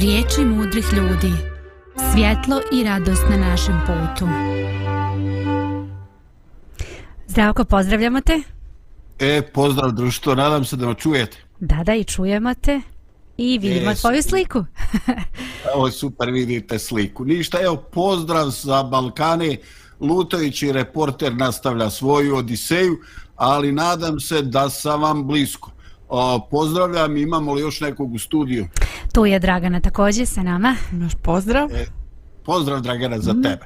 Riječi mudrih ljudi. Svjetlo i radost na našem putu. Zdravko, pozdravljamo te. E, pozdrav društvo, nadam se da me čujete. Da, da, i čujemo te. I vidimo e, tvoju sliku. evo, super, vidite sliku. Ništa, evo, pozdrav za Balkane. Lutovići reporter nastavlja svoju odiseju, ali nadam se da sam vam blisko. O, pozdravljam, imamo li još nekog u studiju? Tu je Dragana također sa nama. Naš pozdrav. E, pozdrav Dragana za mm. tebe.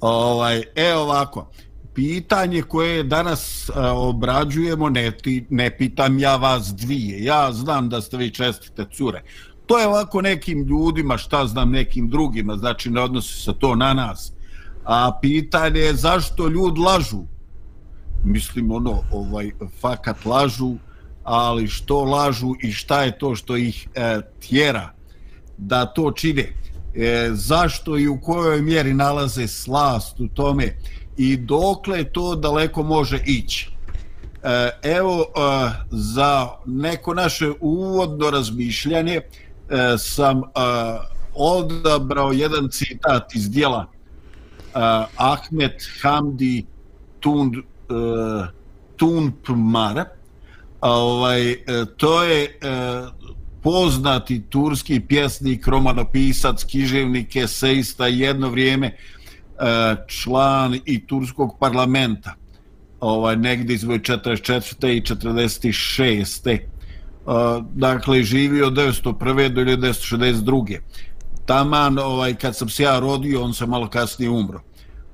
Ovaj, evo ovako, pitanje koje danas a, obrađujemo, ne, ti, ne pitam ja vas dvije, ja znam da ste vi čestite cure. To je ovako nekim ljudima, šta znam nekim drugima, znači ne odnosi se to na nas. A pitanje je zašto ljud lažu? Mislim ono, ovaj, fakat lažu, ali što lažu i šta je to što ih e, tjera da to čine? E, zašto i u kojoj mjeri nalaze slast u tome i dokle to daleko može ići? E, evo e, za neko naše uvodno razmišljanje e, sam e, odabrao jedan citat iz dijela e, Ahmed Hamdi Tund e, Tunpmara ovaj, e, to je e, poznati turski pjesnik, romanopisac, književnik, eseista, jedno vrijeme e, član i turskog parlamenta ovaj, negdje izvoj 44. i 46. dakle, živio od 1901. do 1962. Taman, ovaj, kad sam se ja rodio, on se malo kasnije umro.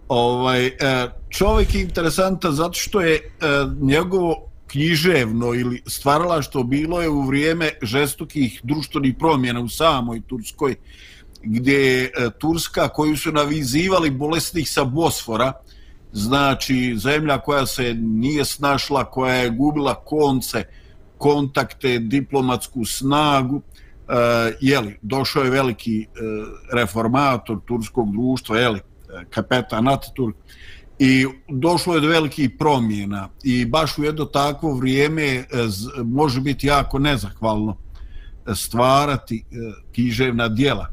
Ovaj, čovjek je interesantan zato što je njegovo književno ili stvarala što bilo je u vrijeme žestokih društvenih promjena u samoj Turskoj, gdje je e, Turska koju su navizivali bolesnih sa Bosfora, znači zemlja koja se nije snašla, koja je gubila konce, kontakte, diplomatsku snagu, e, uh, jeli, došao je veliki uh, reformator turskog društva, jeli, kapetan Ataturk, i došlo je do velikih promjena. I baš u jedno takvo vrijeme e, može biti jako nezahvalno e, stvarati e, književna dijela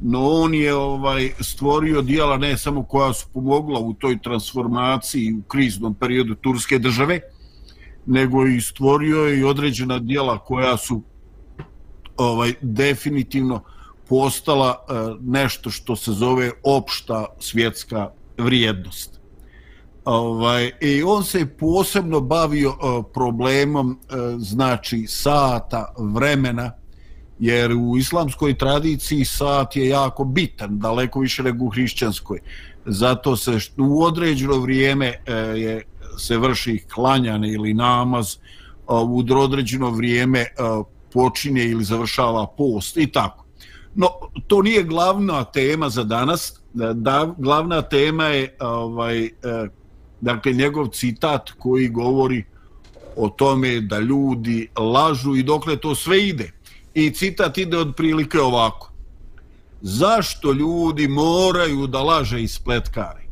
no on je ovaj stvorio dijela ne samo koja su pomogla u toj transformaciji u kriznom periodu turske države nego i stvorio je i određena dijela koja su ovaj definitivno postala nešto što se zove opšta svjetska vrijednost. Ovaj, I on se posebno bavio uh, problemom uh, znači sata, vremena, jer u islamskoj tradiciji sat je jako bitan, daleko više nego u hrišćanskoj. Zato se što u određeno vrijeme uh, je, se vrši klanjane ili namaz, u određeno vrijeme počinje ili završava post i tako. No, to nije glavna tema za danas. Da, glavna tema je ovaj, dakle njegov citat koji govori o tome da ljudi lažu i dokle to sve ide. I citat ide od prilike ovako. Zašto ljudi moraju da laže i spletkari?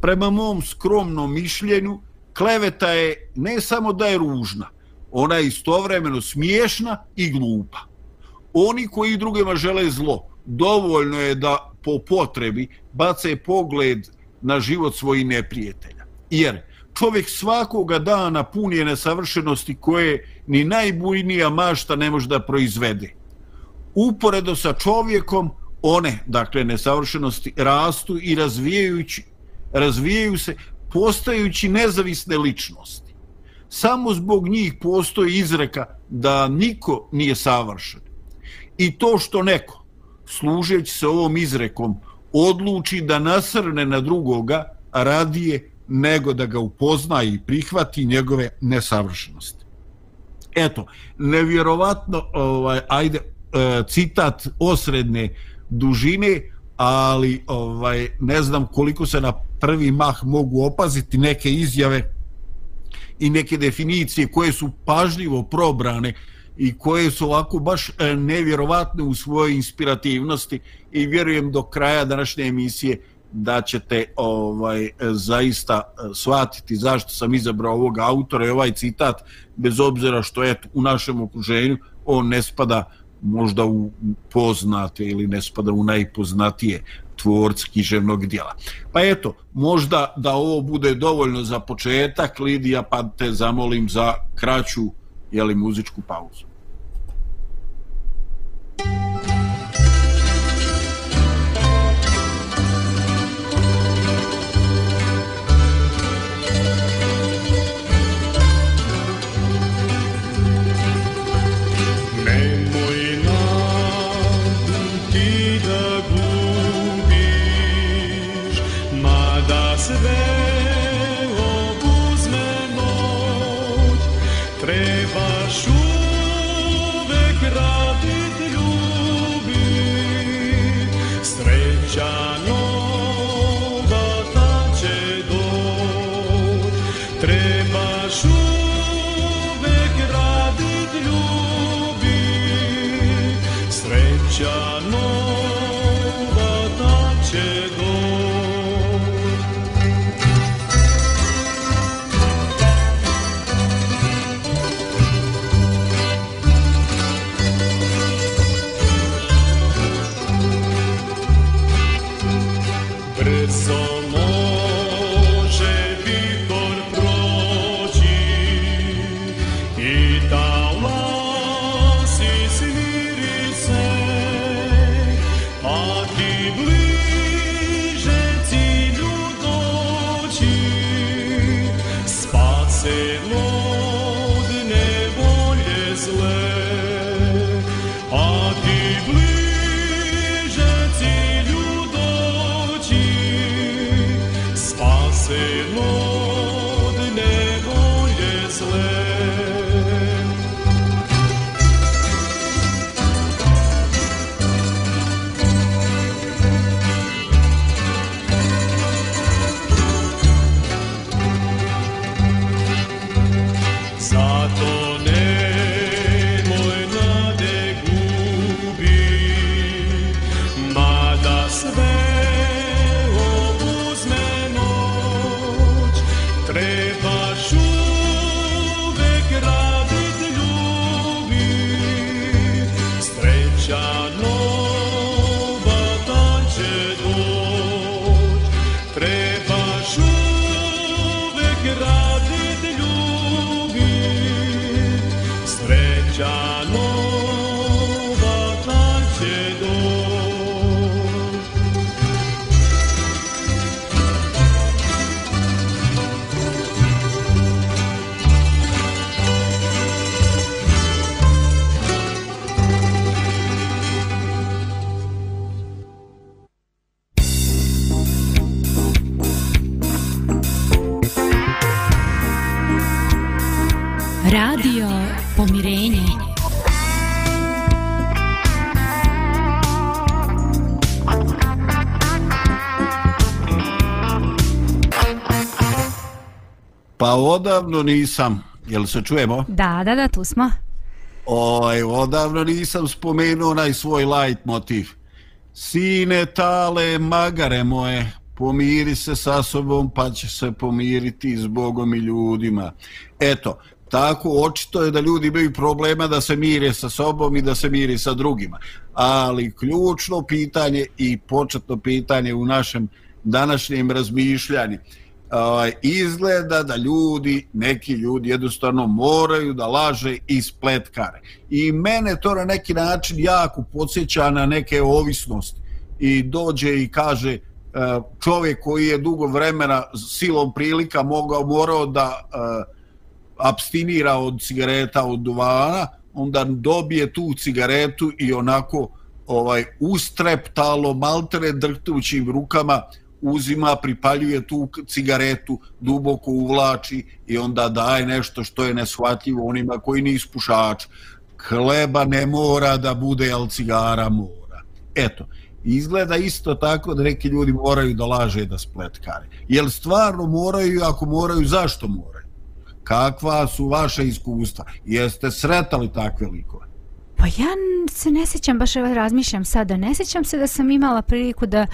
Prema mom skromnom mišljenju, kleveta je ne samo da je ružna, ona je istovremeno smiješna i glupa. Oni koji drugima žele zlo, dovoljno je da po potrebi bace pogled na život svojih neprijatelja jer čovjek svakoga dana pun je nesavršenosti koje ni najbujnija mašta ne može da proizvede. Uporedo sa čovjekom, one, dakle, nesavršenosti rastu i razvijajući, razvijaju se postajući nezavisne ličnosti. Samo zbog njih postoji izreka da niko nije savršen. I to što neko, služeći se ovom izrekom, odluči da nasrne na drugoga, radije nego da ga upozna i prihvati njegove nesavršenosti. Eto, nevjerovatno, ovaj, ajde, e, citat osredne dužine, ali ovaj ne znam koliko se na prvi mah mogu opaziti neke izjave i neke definicije koje su pažljivo probrane i koje su ovako baš e, nevjerovatne u svojoj inspirativnosti i vjerujem do kraja današnje emisije da ćete ovaj zaista e, shvatiti zašto sam izabrao ovog autora i ovaj citat bez obzira što je u našem okruženju on ne spada možda u poznate ili ne spada u najpoznatije tvorci književnog dijela. Pa eto, možda da ovo bude dovoljno za početak, Lidija, pa te zamolim za kraću jeli, muzičku pauzu. Odavno nisam, jel se čujemo? Da, da, da, tu smo. Oj, odavno nisam spomenuo onaj svoj light motiv. Sine, tale, magare moje, pomiri se sa sobom, pa će se pomiriti s Bogom i ljudima. Eto, tako očito je da ljudi imaju problema da se mire sa sobom i da se miri sa drugima. Ali ključno pitanje i početno pitanje u našem današnjem razmišljanju ovaj, izgleda da ljudi, neki ljudi jednostavno moraju da laže i spletkare. I mene to na neki način jako podsjeća na neke ovisnosti. I dođe i kaže e, čovjek koji je dugo vremena silom prilika mogao, morao da uh, abstinira od cigareta, od duvana, onda dobije tu cigaretu i onako ovaj ustreptalo maltere drhtućim rukama uzima, pripaljuje tu cigaretu, duboko uvlači i onda daje nešto što je neshvatljivo onima koji nisu pušači. Hleba ne mora da bude, ali cigara mora. Eto, izgleda isto tako da neki ljudi moraju da laže da spletkare. Jel stvarno moraju, ako moraju, zašto moraju? Kakva su vaše iskustva? Jeste sretali takve likove? Pa ja se ne sjećam, baš evo razmišljam sada, ne sjećam se da sam imala priliku da,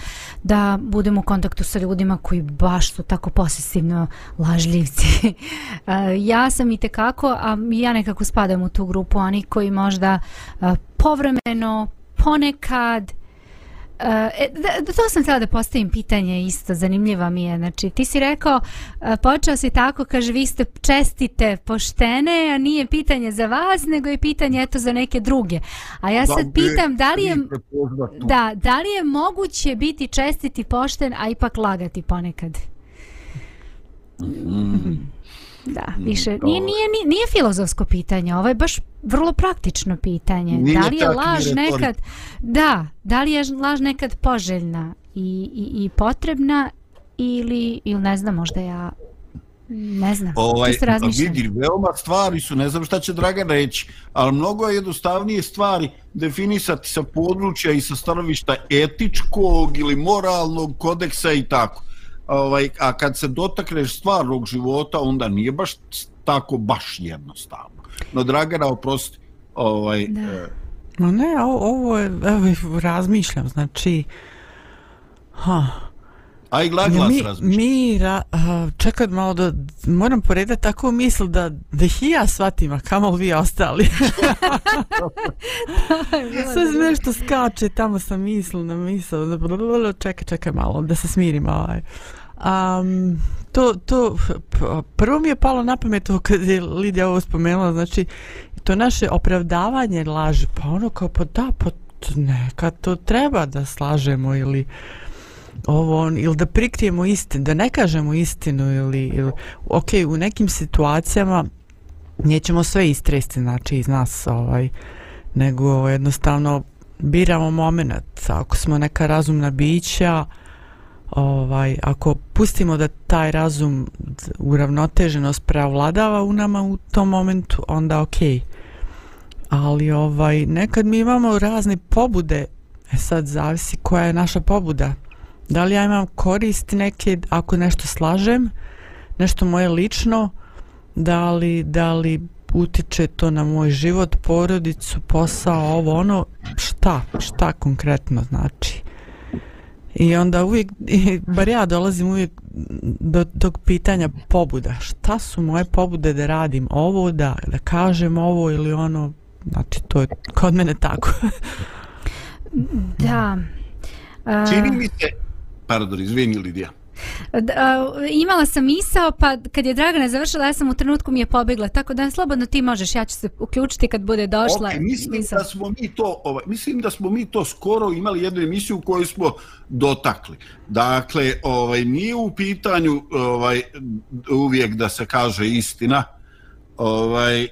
da budem u kontaktu sa ljudima koji baš su tako posesivno lažljivci. ja sam i tekako, a ja nekako spadam u tu grupu, oni koji možda povremeno, ponekad, Uh, da, to sam htjela da postavim pitanje isto, zanimljiva mi je. Znači, ti si rekao, uh, počeo si tako, kaže, vi ste čestite, poštene, a nije pitanje za vas, nego je pitanje eto za neke druge. A ja sad pitam, da li je, da, da li je moguće biti čestiti, pošten, a ipak lagati ponekad? Mm. Da, mm, više, nije, nije, nije, nije filozofsko pitanje, ovo je baš vrlo praktično pitanje. Nije da li je laž nekad, da, da li je laž nekad poželjna i, i, i potrebna ili, ili ne znam, možda ja ne znam, ovaj, vidi, veoma stvari su, ne znam šta će Dragan reći, ali mnogo je jednostavnije stvari definisati sa područja i sa stanovišta etičkog ili moralnog kodeksa i tako ovaj, a kad se dotakneš stvarnog života, onda nije baš tako baš jednostavno. No, Dragana, oprosti, ovaj... Da. E, Ma ne, ovo je, evo, razmišljam, znači, ha, A i glas mi, razmišlja. Mi, ra, čekaj malo da, moram poredati tako misl da, da ih i ja shvatim, a kamo vi ostali. Sve nešto skače, tamo sam misl na misl, čekaj, čekaj malo, da se smirim ovaj. Um, to, to, prvo mi je palo na pamet to kad je Lidija ovo spomenula, znači, to naše opravdavanje laži, pa ono kao, pa da, pa neka to treba da slažemo ili ovo ili da prikrijemo istinu, da ne kažemo istinu ili, ili ok, u nekim situacijama nećemo sve istresti znači iz nas ovaj, nego jednostavno biramo moment. Ako smo neka razumna bića ovaj, ako pustimo da taj razum uravnoteženost preovladava u nama u tom momentu onda ok. Ali ovaj nekad mi imamo razne pobude. E sad zavisi koja je naša pobuda. Da li ja imam korist neke ako nešto slažem, nešto moje lično, da li, da li utiče to na moj život, porodicu, posao, ovo, ono, šta, šta konkretno znači. I onda uvijek, bar ja dolazim uvijek do tog pitanja pobuda. Šta su moje pobude da radim ovo, da, da kažem ovo ili ono, znači to je kod mene tako. da. Čini mi se, Pardon, izvini Lidija. Da, imala sam misao, pa kad je Dragana završila, ja sam u trenutku mi je pobegla, tako da slobodno ti možeš, ja ću se uključiti kad bude došla. Okay, mislim, misao. da smo mi to, ovaj, mislim da smo mi to skoro imali jednu emisiju koju smo dotakli. Dakle, ovaj, nije u pitanju ovaj, uvijek da se kaže istina. Ovaj, e,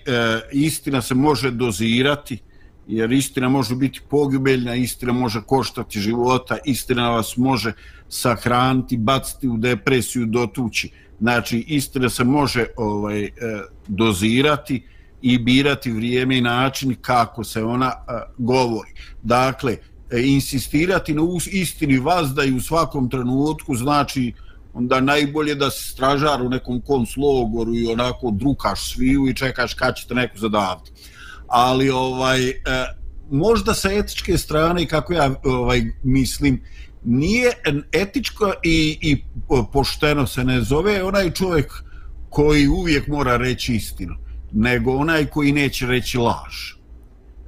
istina se može dozirati, jer istina može biti pogibeljna, istina može koštati života, istina vas može sahraniti, baciti u depresiju, dotući. Znači, istina se može ovaj, e, dozirati i birati vrijeme i način kako se ona e, govori. Dakle, e, insistirati na istini vas da i u svakom trenutku znači onda najbolje da se stražar u nekom konclogoru i onako drukaš sviju i čekaš kad ćete neko zadaviti ali ovaj e, možda sa etičke strane kako ja ovaj mislim nije etičko i, i pošteno se ne zove onaj čovjek koji uvijek mora reći istinu nego onaj koji neće reći laž.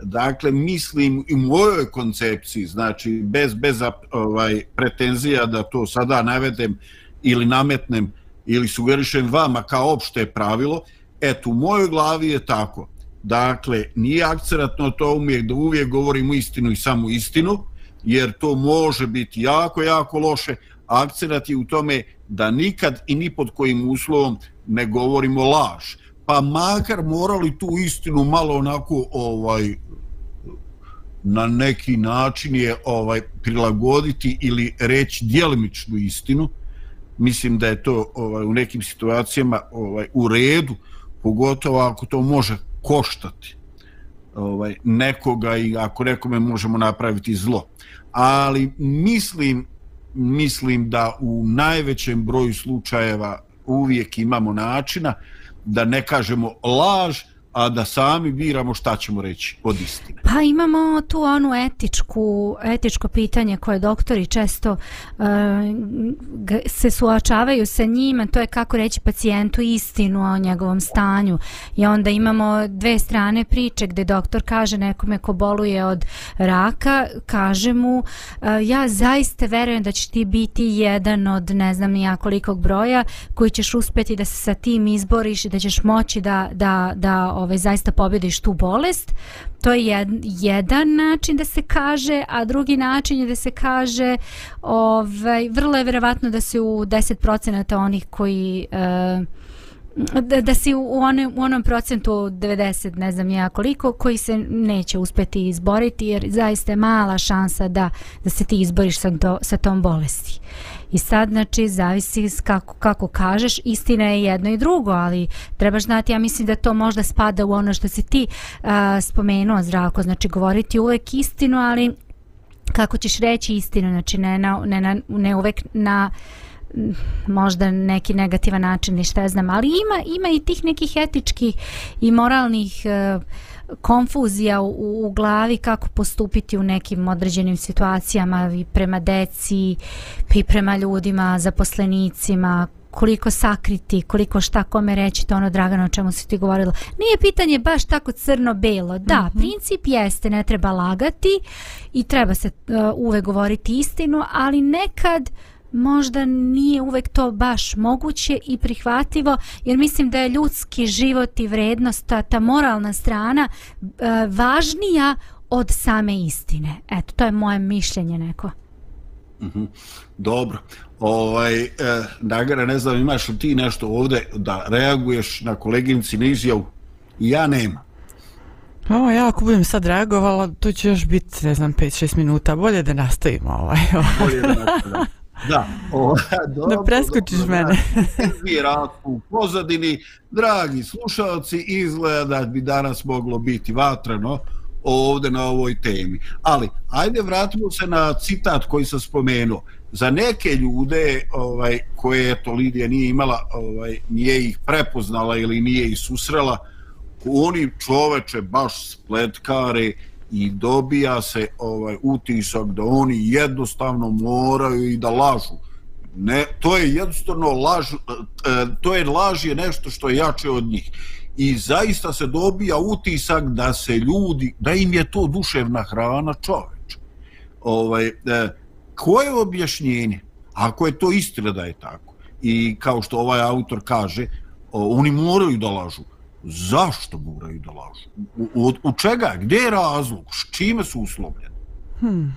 Dakle mislim i mojoj koncepciji znači bez bez ovaj pretenzija da to sada navedem ili nametnem ili sugerišem vama kao opšte pravilo eto u mojoj glavi je tako. Dakle, nije akceratno to uvijek da uvijek govorimo istinu i samo istinu, jer to može biti jako, jako loše. Akcerat je u tome da nikad i ni pod kojim uslovom ne govorimo laž. Pa makar morali tu istinu malo onako ovaj na neki način je ovaj prilagoditi ili reći djelimičnu istinu. Mislim da je to ovaj u nekim situacijama ovaj u redu, pogotovo ako to može koštati ovaj nekoga i ako nekome možemo napraviti zlo. Ali mislim mislim da u najvećem broju slučajeva uvijek imamo načina da ne kažemo laž, a da sami biramo šta ćemo reći od istine. Pa imamo tu onu etičku, etičko pitanje koje doktori često uh, se suočavaju sa njima, to je kako reći pacijentu istinu o njegovom stanju. I onda imamo dve strane priče gdje doktor kaže nekome ko boluje od raka, kaže mu uh, ja zaista verujem da će ti biti jedan od ne znam nijakolikog broja koji ćeš uspjeti da se sa tim izboriš i da ćeš moći da, da, da ovaj zaista pobjediš tu bolest. To je jed, jedan način da se kaže, a drugi način je da se kaže ovaj vrlo je vjerovatno da se u 10% onih koji uh, da, da si u, one, u onom procentu 90 ne znam ja koliko koji se neće uspjeti izboriti jer zaista je mala šansa da, da se ti izboriš sa, to, sa tom bolesti i sad znači zavisi kako, kako kažeš. Istina je jedno i drugo ali trebaš znati ja mislim da to možda spada u ono što si ti uh, spomenuo zdravko. Znači govoriti uvek istinu ali kako ćeš reći istinu? Znači ne, na, ne, na, ne uvek na možda neki negativan način ništa šta znam, ali ima, ima i tih nekih etičkih i moralnih uh, konfuzija u, u glavi kako postupiti u nekim određenim situacijama i prema deci i prema ljudima, zaposlenicima, koliko sakriti, koliko šta kome reći, to ono Dragano o čemu si ti govorila. Nije pitanje baš tako crno-belo. Da, mm -hmm. princip jeste, ne treba lagati i treba se uh, uvek govoriti istinu, ali nekad uh, možda nije uvek to baš moguće i prihvatljivo jer mislim da je ljudski život i vrednost ta, ta moralna strana e, važnija od same istine. Eto, to je moje mišljenje neko. Mm -hmm. Dobro. Ovaj, e, Nagara, ne znam, imaš li ti nešto ovde da reaguješ na koleginici na izjavu? Ja nema. O, ja ako budem sad reagovala, to će još biti, ne znam, 5-6 minuta. Bolje da nastavimo ovaj. Bolje da nastavimo. Da, o, dobro, da preskočiš dobro, mene. Vira u pozadini, dragi slušalci, izgleda da bi danas moglo biti vatreno ovde na ovoj temi. Ali, ajde vratimo se na citat koji sam spomenuo. Za neke ljude ovaj, koje to Lidija nije imala, ovaj, nije ih prepoznala ili nije ih susrela, oni čoveče baš spletkare i dobija se ovaj utisak da oni jednostavno moraju i da lažu. Ne, to je jednostavno laž, e, to je laž je nešto što je jače od njih. I zaista se dobija utisak da se ljudi, da im je to duševna hrana čoveč. Ovaj, e, koje je objašnjenje? Ako je to istina da je tako. I kao što ovaj autor kaže, oni moraju da lažu zašto moraju da lažu? U, u, u čega? Gdje je razlog? S čime su uslovljeni? Hmm.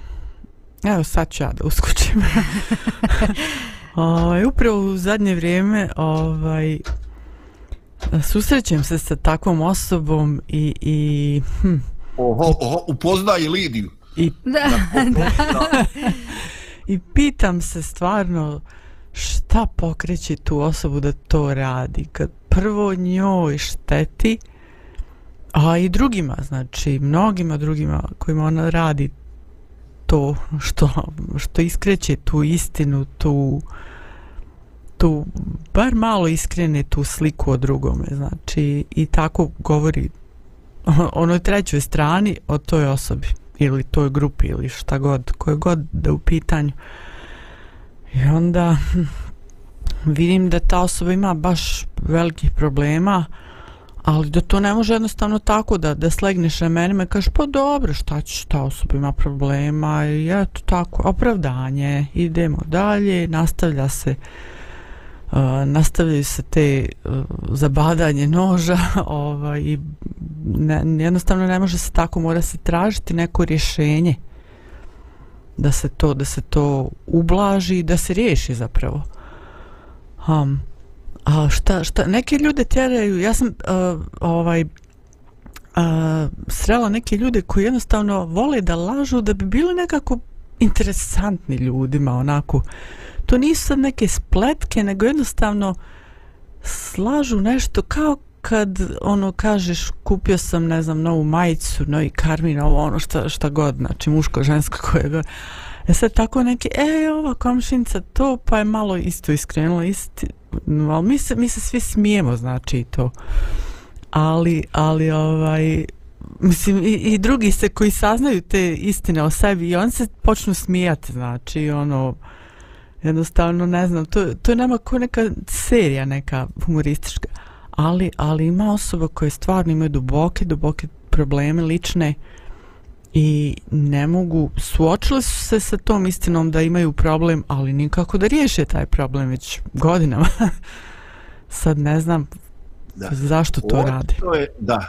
Evo sad ću ja da uskočim. ovaj, upravo u zadnje vrijeme ovaj, susrećem se sa takvom osobom i... i hm. Oho, oho, upoznaje Lidiju. I, da, da. I pitam se stvarno šta pokreće tu osobu da to radi kad prvo njoj šteti a i drugima znači mnogima drugima kojima ona radi to što, što iskreće tu istinu tu tu bar malo iskrene tu sliku o drugome znači i tako govori onoj trećoj strani o toj osobi ili toj grupi ili šta god koje god da u pitanju. I onda hm, vidim da ta osoba ima baš velikih problema, ali da to ne može jednostavno tako da, da slegneš ramenima i kažeš pa dobro šta ćeš, ta osoba ima problema i eto tako, opravdanje, idemo dalje, nastavlja se Uh, nastavljaju se te uh, zabadanje noža ovaj, i ne, jednostavno ne može se tako mora se tražiti neko rješenje da se to da se to ublaži da se riješi zapravo. Um, a šta, šta, neke ljude tjeraju, ja sam uh, ovaj, uh, srela neke ljude koji jednostavno vole da lažu da bi bili nekako interesantni ljudima, onako. To nisu sad neke spletke, nego jednostavno slažu nešto kao kad ono kažeš kupio sam ne znam novu majicu, novi karmin, ovo ono šta, šta god, znači muško, žensko koje god. E sad tako neki, e, ova komšinica to, pa je malo isto iskrenula, isti, ali mi se, mi se svi smijemo, znači to. ali, ali ovaj, mislim, i, i drugi se koji saznaju te istine o sebi i on se počnu smijati, znači, ono, jednostavno, ne znam, to, to je nama kao neka serija, neka humoristička, ali, ali ima osoba koje stvarno imaju duboke, duboke probleme lične i ne mogu, suočili su se sa tom istinom da imaju problem, ali nikako da riješe taj problem već godinama. Sad ne znam da. zašto to očito radi. Je, da,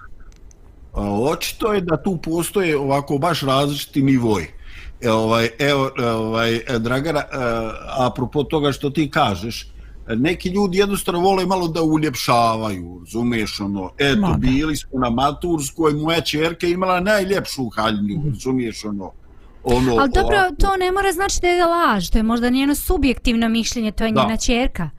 očito je da tu postoje ovako baš različiti nivoj. E, ovaj, evo, ovaj, Dragana, e, apropo toga što ti kažeš, neki ljudi jednostavno vole malo da uljepšavaju, razumiješ ono, eto, Mada. bili smo na Maturskoj, moja čerka imala najljepšu haljnju, -hmm. razumiješ ono, ono Ali dobro, ovako. to ne mora znači da je laž, to je možda njeno subjektivno mišljenje, to je njena čerka.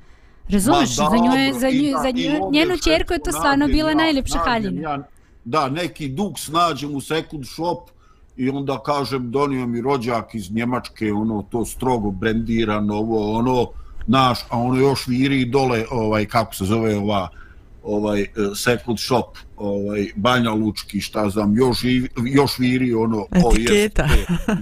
Razumiješ, za, nju je, za, nju, za nju, njenu čerku je to stvarno bila najljepša haljina. Ja, da, neki duk snađem u second shop i onda kažem, donio mi rođak iz Njemačke, ono, to strogo brendirano, ovo, ono, naš, a ono još viri dole, ovaj, kako se zove ova, ovaj, e, second shop, ovaj, Banja Lučki, šta znam, još, još viri ono, etiketa. O,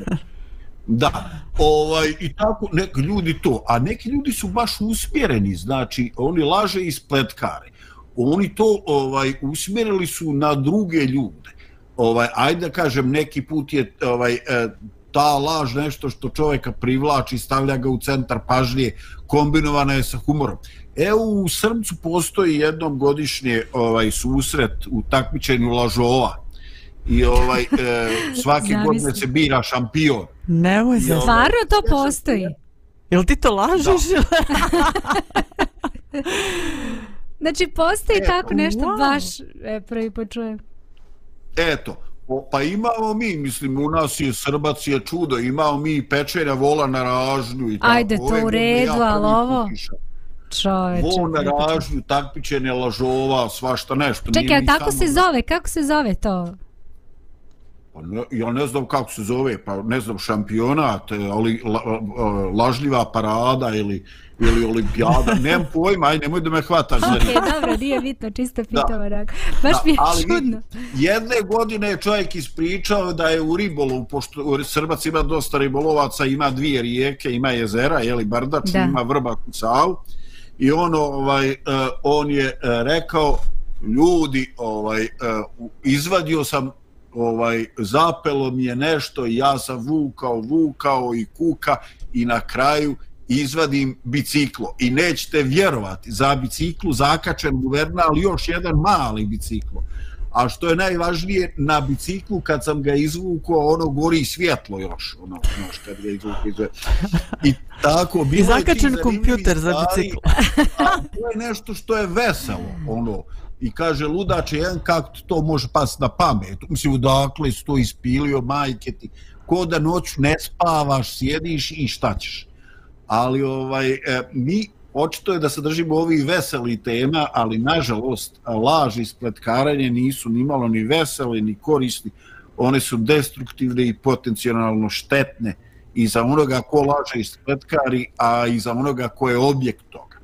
da, ovaj, i tako, neki ljudi to, a neki ljudi su baš usmjereni, znači, oni laže i spletkare, oni to ovaj usmjerili su na druge ljude. Ovaj ajde da kažem neki put je ovaj e, ta laž nešto što čovjeka privlači, stavlja ga u centar pažnje, kombinovana je sa humorom. Evo u Srbcu postoji jednom godišnje ovaj susret u takmičenju lažova. I ovaj e, svaki godine se bira šampion. Nemoj se. Ovaj, Stvarno to postoji. Jel ti to lažeš? znači postoji e, tako nešto wow. baš e, prvi počujem. Eto, pa imamo mi, mislim, u nas je Srbac je čudo, imamo mi pečenja vola na ražnju i tako. Ajde, to u redu, ali ovo... Čoveče. Vol na ražnju, takpičenje lažova, svašta nešto. Čekaj, a tako se zove? Kako se zove to? Pa ne, ja ne znam kako se zove, pa ne znam, šampionat, ali la, lažljiva parada ili ili olimpijada, nemam pojma, aj nemoj da me hvataš za okay, dobro, nije bitno, čisto pitava, da. baš da, mi je ali čudno. Jedne godine je čovjek ispričao da je u ribolovu, pošto Srbac ima dosta ribolovaca, ima dvije rijeke, ima jezera, jeli Bardač, da. ima Vrba Kucav, i ono, ovaj, uh, on je rekao, ljudi, ovaj, izvadio sam ovaj zapelo mi je nešto i ja sam vukao, vukao i kuka i na kraju izvadim biciklo. I nećete vjerovati za biciklu zakačen guverna ali još jedan mali biciklo. A što je najvažnije na biciklu kad sam ga izvukao ono gori svjetlo još ono, ono što ga izvukao. I tako bilo I zakačen kompjuter za biciklo a to je nešto što je veselo ono i kaže ludače jedan kako to može pas na pamet. Mislim dakle sto ispilio majke ti? Ko da noć ne spavaš sjediš i šta ćeš? Ali ovaj e, mi očito je da se držimo ovih veseli tema, ali nažalost laži i spletkaranje nisu ni malo ni veseli ni korisni, one su destruktivne i potencijalno štetne i za onoga ko laže i spletkari, a i za onoga ko je objekt toga.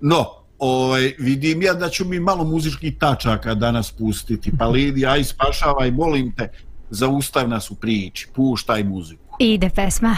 No, ovaj, vidim ja da ću mi malo muzičkih tačaka danas pustiti, pa Lidi, aj spašavaj, molim te, zaustav nas u priči, puštaj muziku. Ide pesma.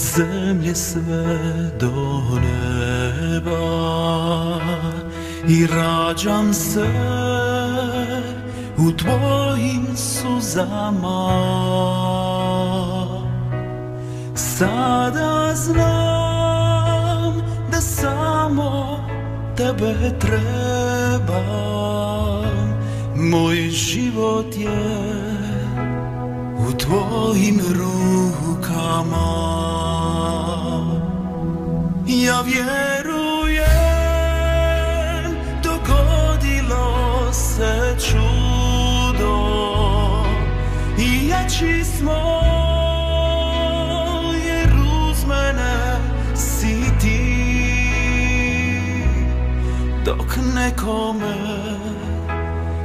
Zemlje sve do neba. I rađam se u tvojim suzama. Sada znam da samo tebe treba Moj život je u tvojim rukama. Ja vjerujem dogodilo se čudo. I jači smo jer uz mene si ti. Dok nekome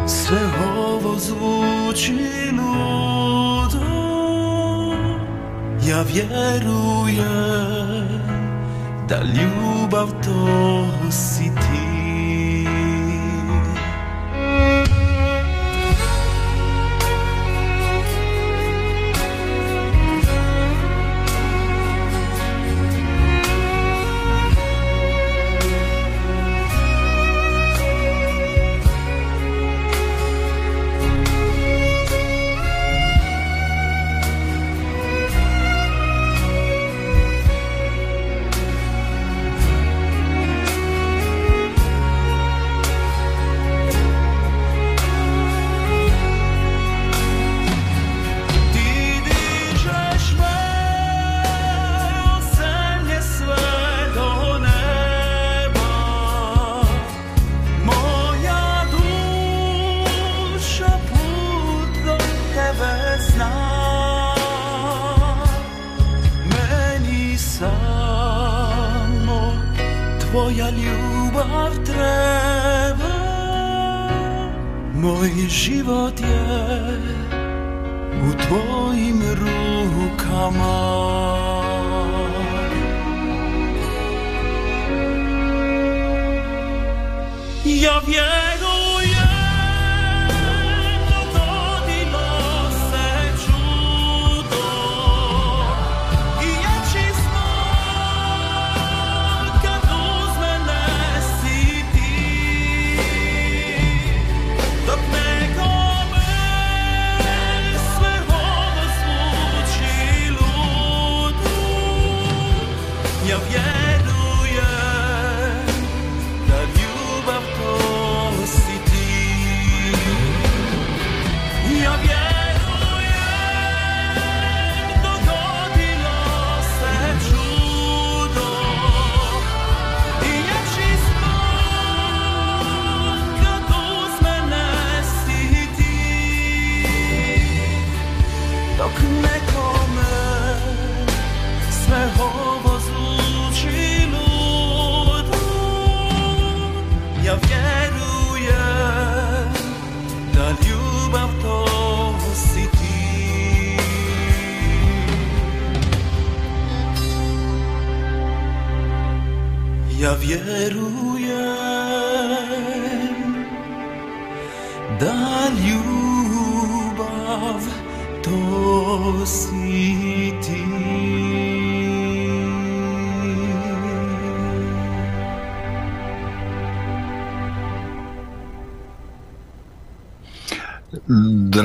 sve ovo zvuči ludo Ja vjerujem da ljubav to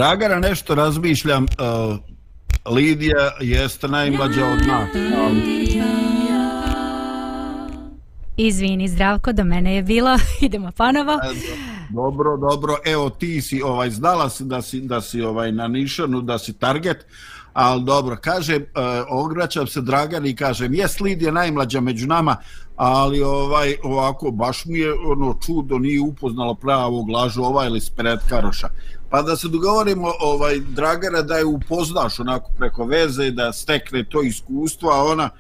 Dragana, nešto razmišljam, uh, Lidija jeste najmlađa od nas. Izvini, zdravko, do mene je bilo. Idemo ponovo. Dobro, dobro. Evo ti si ovaj znala si da si da si ovaj na nišanu, da si target. Ali dobro, kažem, uh, ograćam se Dragani i kažem, jes Lidija najmlađa među nama, ali ovaj ovako baš mi je ono čudo nije upoznala pravog lažova ili spretkaroša. Pa da se dogovorimo ovaj Dragana da je upoznaš onako preko veze da stekne to iskustvo, a ona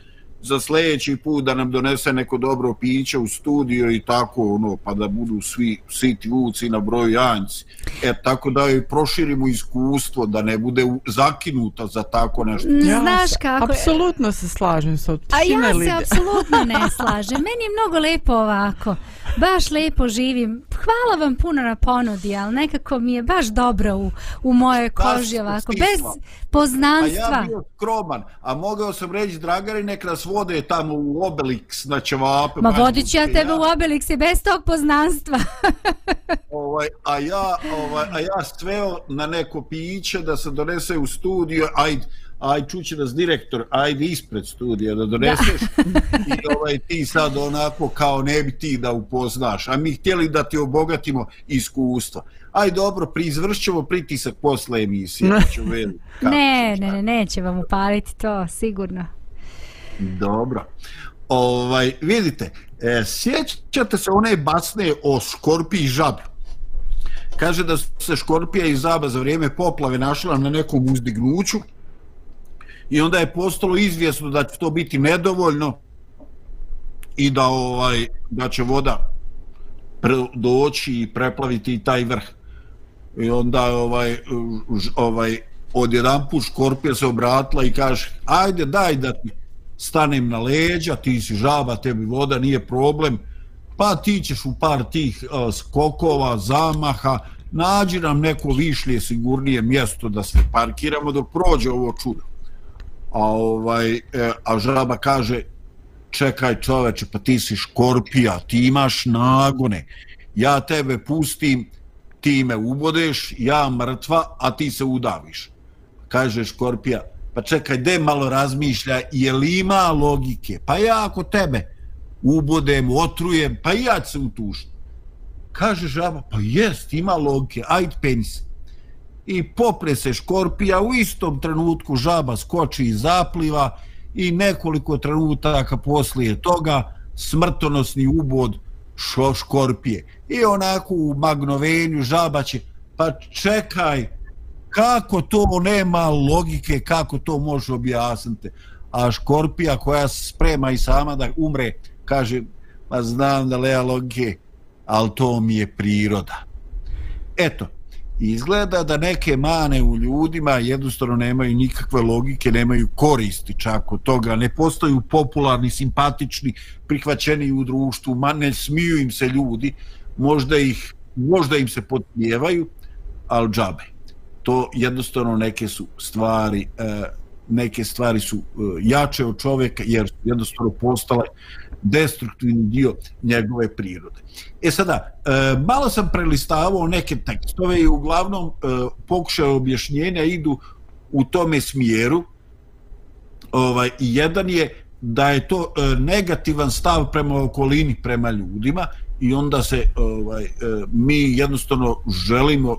za sljedeći put da nam donese neko dobro piće u studio i tako ono pa da budu svi siti vuci na broju janjci. E tako da joj proširimo iskustvo da ne bude zakinuta za tako nešto. Znaš se kako... Apsolutno se slažem sa A tišina ja se apsolutno ne slažem. Meni je mnogo lepo ovako. Baš lepo živim. Hvala vam puno na ponudi, ali nekako mi je baš dobro u, u Baš koži ovako. stisla. Bez A ja poznanstva. bio skroman, a mogao sam reći Dragari nek nas vode tamo u Obelix na ćevape. Ma vodit ću ja tebe u Obelix i bez tog poznanstva. ovaj, a ja ovaj, a ja sveo na neko piće da se donese u studio, ajde, aj čuće nas direktor, ajde ispred studija da doneseš i ovaj, ti sad onako kao ne bi ti da upoznaš, a mi htjeli da ti obogatimo iskustva. Aj dobro, prizvršćemo pritisak posle emisije. ne, ne, ne, neće vam upaliti to, sigurno. Dobro. Ovaj, vidite, e, sjećate se one basne o škorpi i žabi? Kaže da se škorpija i zaba za vrijeme poplave našla na nekom uzdignuću i onda je postalo izvjesno da će to biti nedovoljno i da ovaj da će voda doći i preplaviti taj vrh. I onda ovaj ovaj odjedan put škorpija se obratila i kaže ajde daj da ti stanem na leđa, ti si žaba, tebi voda nije problem, pa ti ćeš u par tih uh, skokova, zamaha, nađi nam neko višlje, sigurnije mjesto da se parkiramo dok prođe ovo čudo. A, ovaj, e, a žaba kaže, čekaj čoveče, pa ti si škorpija, ti imaš nagone, ja tebe pustim, ti me ubodeš, ja mrtva, a ti se udaviš. Kaže škorpija, pa čekaj, de malo razmišlja, je li ima logike? Pa ja ako tebe ubodem, otrujem, pa ja ću se utušiti. Kaže žaba, pa jest, ima logike, ajde penis. I popre se škorpija, u istom trenutku žaba skoči i zapliva i nekoliko trenutaka poslije toga smrtonosni ubod šo škorpije. I onako u magnovenju žaba će, pa čekaj, kako to nema logike, kako to može objasniti. A škorpija koja se sprema i sama da umre, kaže, pa znam da lea logike, ali to mi je priroda. Eto, izgleda da neke mane u ljudima jednostavno nemaju nikakve logike, nemaju koristi čak od toga, ne postaju popularni, simpatični, prihvaćeni u društvu, ma ne smiju im se ljudi, možda, ih, možda im se potpjevaju, ali džabe. To jednostavno neke su stvari e, neke stvari su e, jače od čovjeka jer jednostavno postale destruktivni dio njegove prirode. E sada, e, malo sam prelistavao neke tekstove i uglavnom e, pokušaj objašnjenja idu u tome smjeru. Ovaj, jedan je da je to e, negativan stav prema okolini, prema ljudima i onda se ovaj, e, mi jednostavno želimo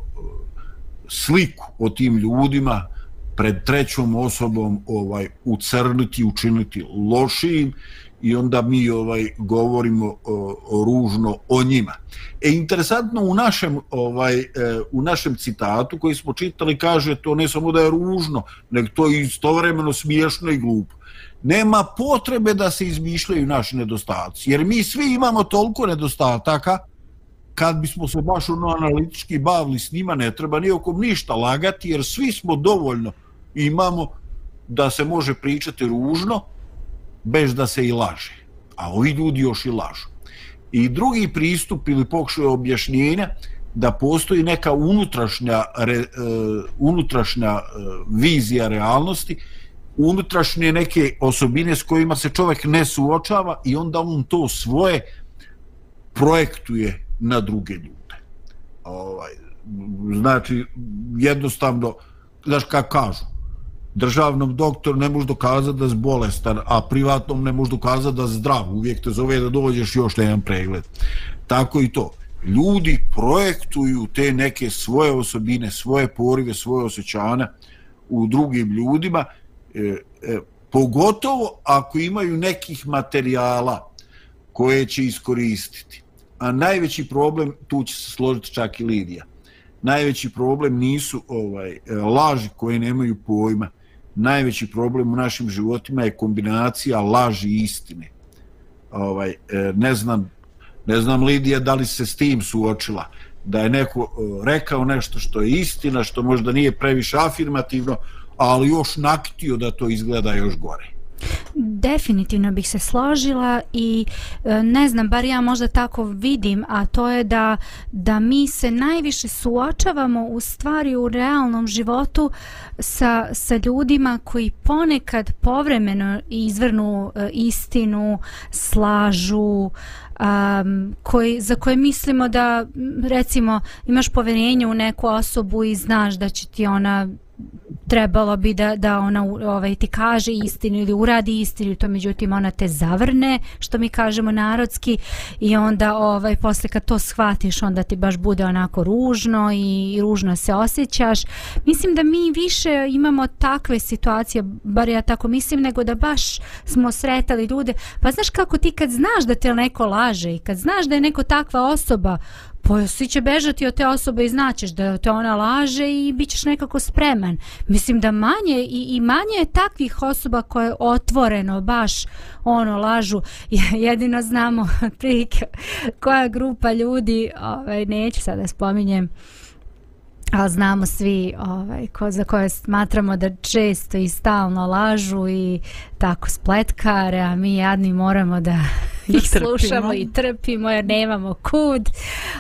sliku o tim ljudima pred trećom osobom ovaj ucrniti, učiniti lošijim i onda mi ovaj govorimo o, o ružno o njima. E interesantno u našem ovaj e, u našem citatu koji smo čitali kaže to ne samo da je ružno, nego to je istovremeno smiješno i glupo. Nema potrebe da se izmišljaju naši nedostaci, jer mi svi imamo toliko nedostataka kad bismo se baš ono analitički bavili s njima, ne treba nijekom ništa lagati, jer svi smo dovoljno imamo da se može pričati ružno, bez da se i laže. A ovi ljudi još i lažu. I drugi pristup ili pokušaj objašnjenja da postoji neka unutrašnja, re, uh, unutrašnja uh, vizija realnosti, unutrašnje neke osobine s kojima se čovjek ne suočava i onda on to svoje projektuje na druge ljude. Ovaj, znači, jednostavno, znaš kako kažu, državnom doktoru ne može dokazati da je bolestan, a privatnom ne može dokazati da je zdrav. Uvijek te zove da dođeš još na jedan pregled. Tako i to. Ljudi projektuju te neke svoje osobine, svoje porive, svoje osjećane u drugim ljudima, e, e, pogotovo ako imaju nekih materijala koje će iskoristiti a najveći problem tu će se složiti čak i Lidija najveći problem nisu ovaj e, laži koje nemaju pojma najveći problem u našim životima je kombinacija laži i istine. Ovaj e, ne znam ne znam Lidija da li se s tim suočila? Da je neko e, rekao nešto što je istina što možda nije previše afirmativno ali još nakitio da to izgleda još gore. Definitivno bih se složila i e, ne znam, bar ja možda tako vidim, a to je da, da mi se najviše suočavamo u stvari u realnom životu sa, sa ljudima koji ponekad povremeno izvrnu e, istinu, slažu, um, koji, za koje mislimo da recimo imaš poverenje u neku osobu i znaš da će ti ona trebalo bi da, da ona ovaj, ti kaže istinu ili uradi istinu, to međutim ona te zavrne, što mi kažemo narodski i onda ovaj, posle kad to shvatiš onda ti baš bude onako ružno i, i ružno se osjećaš. Mislim da mi više imamo takve situacije, bar ja tako mislim, nego da baš smo sretali ljude. Pa znaš kako ti kad znaš da te neko laže i kad znaš da je neko takva osoba, pa svi će bežati od te osobe i znaćeš da te ona laže i bit ćeš nekako spreman. Mislim da manje i, i manje je takvih osoba koje otvoreno baš ono lažu. Jedino znamo prilike koja grupa ljudi, ovaj, neću sada da spominjem, ali znamo svi ovaj, ko, za koje smatramo da često i stalno lažu i tako spletkare, a mi jadni moramo da trpimo. slušamo i trpimo jer nemamo kud.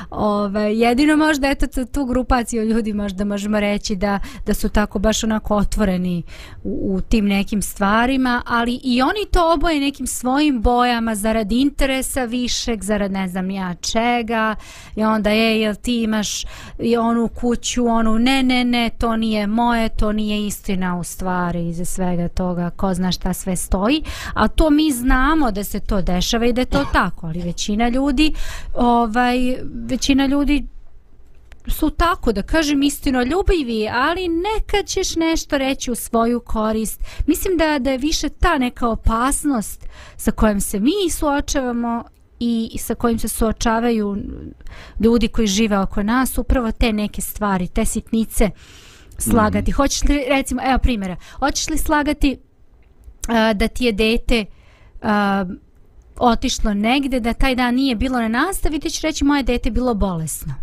Ove, jedino možda eto tu, tu grupaciju ljudi možda možemo reći da, da su tako baš onako otvoreni u, u tim nekim stvarima, ali i oni to oboje nekim svojim bojama zarad interesa višeg, zarad ne znam ja čega i onda je jel ti imaš i onu kuću, onu ne ne ne to nije moje, to nije istina u stvari iza svega toga, ko zna šta sve stoji, a to mi znamo da se to dešava i da je to tako, ali većina ljudi ovaj, većina ljudi su tako, da kažem istino ljubivi, ali nekad ćeš nešto reći u svoju korist. Mislim da, da je više ta neka opasnost sa kojom se mi suočavamo i sa kojim se suočavaju ljudi koji žive oko nas, upravo te neke stvari, te sitnice slagati. Mm. Hoćeš li, recimo, evo primjera, hoćeš li slagati a, da ti je dete a, otišlo negde, da taj dan nije bilo na nastavi, ti će reći moje dete bilo bolesno.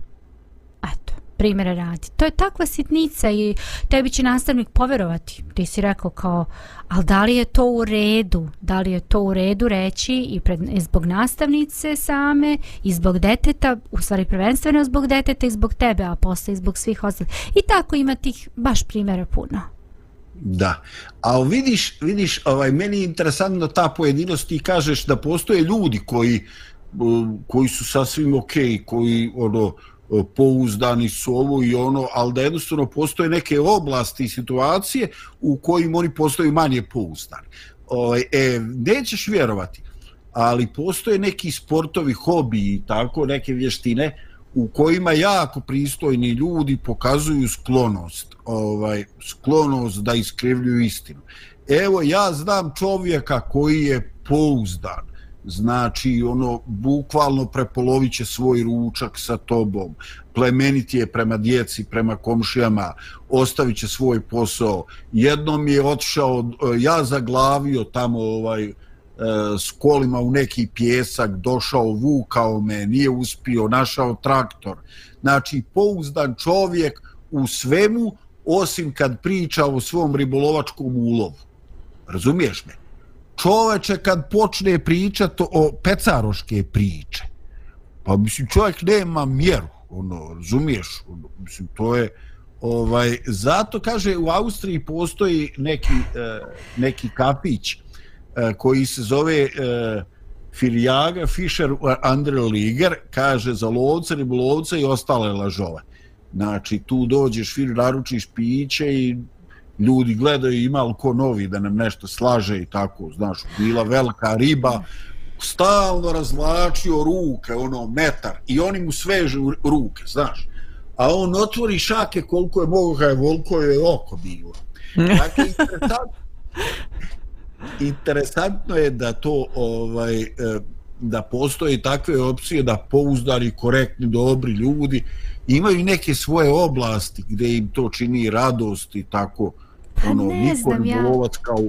Eto, primjera radi. To je takva sitnica i tebi će nastavnik poverovati. Ti si rekao kao, ali da li je to u redu? Da li je to u redu reći i, pred, i zbog nastavnice same i zbog deteta, u stvari prvenstveno zbog deteta i zbog tebe, a posle i zbog svih ostalih. I tako ima tih baš primjera puno. Da. A vidiš, vidiš, ovaj meni je interesantno ta pojedinost ti kažeš da postoje ljudi koji koji su sasvim okay, koji ono pouzdani su ovo i ono, ali da jednostavno postoje neke oblasti i situacije u kojim oni postaju manje pouzdani. Ovaj e, nećeš vjerovati, ali postoje neki sportovi, hobi i tako, neke vještine u kojima jako pristojni ljudi pokazuju sklonost, ovaj sklonost da iskrivljuju istinu. Evo ja znam čovjeka koji je pouzdan, znači ono bukvalno prepoloviće svoj ručak sa tobom, plemenit je prema djeci, prema komšijama, ostavit će svoj posao. Jednom je otišao, ja zaglavio tamo ovaj, E, s kolima u neki pjesak, došao, vukao me, nije uspio, našao traktor. Znači, pouzdan čovjek u svemu, osim kad priča o svom ribolovačkom ulovu. Razumiješ me? Čoveče kad počne pričat o pecaroške priče, pa mislim čovjek nema mjeru, ono, razumiješ? Ono, mislim, to je, ovaj, zato kaže u Austriji postoji neki, eh, neki kapić, koji se zove uh, Filjaga Fischer Liger kaže za lovce, ribolovce i ostale lažove. Znači, tu dođeš, fil, naručiš piće i ljudi gledaju ima li ko novi da nam nešto slaže i tako, znaš, bila velika riba, stalno razvlačio ruke, ono, metar, i oni mu sveže ruke, znaš. A on otvori šake koliko je mogo, kaj volko je oko bilo. Dakle, interesantno je da to ovaj da postoje takve opcije da pouzdani, korektni, dobri ljudi. Imaju neke svoje oblasti gdje im to čini radost i tako pa ono, znam ja. kao,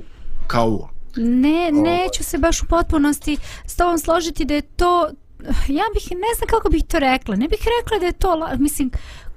kao ne, neću se baš u potpunosti s tobom složiti da je to ja bih, ne znam kako bih to rekla ne bih rekla da je to, mislim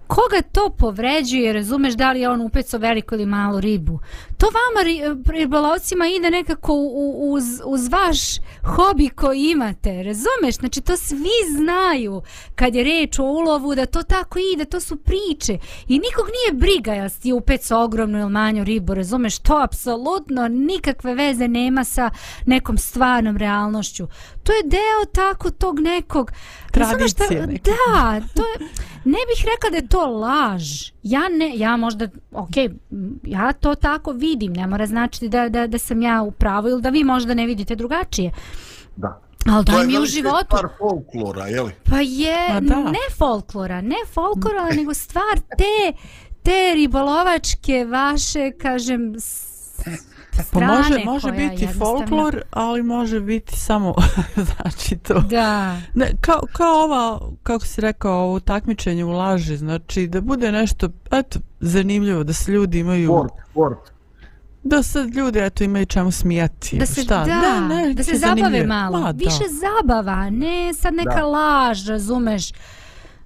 koga to povređuje, razumeš da li je on upeco veliku ili malu ribu. To vama ribolovcima ide nekako uz, uz vaš hobi koji imate, razumeš? Znači to svi znaju kad je reč o ulovu da to tako ide, to su priče. I nikog nije briga jel ti upeco ogromnu ili manju ribu, razumeš? To apsolutno nikakve veze nema sa nekom stvarnom realnošću. To je deo tako tog nekog... Tradicije Da, to je, ne bih rekla da je to to laž. Ja ne, ja možda, ok, ja to tako vidim, ne mora značiti da, da, da sam ja u pravu ili da vi možda ne vidite drugačije. Da. Ali To da je mi u životu. stvar folklora, je li? Pa je, da. ne folklora, ne folklora, nego stvar te, te ribolovačke vaše, kažem, s- Pa strane može, može koja biti jednostavno- folklor, ali može biti samo, znači to. Da, Ne, kao, kao ova, kako si rekao, ovo takmičenje u laži, znači da bude nešto, eto, zanimljivo, da se ljudi imaju, Sport, sport. da se ljudi, eto, imaju čemu smijati. da se, šta? da, ne, ne, da se zabave zanimljivo. malo. Ma, da. Više zabava, ne sad neka Da. laž, razumeš?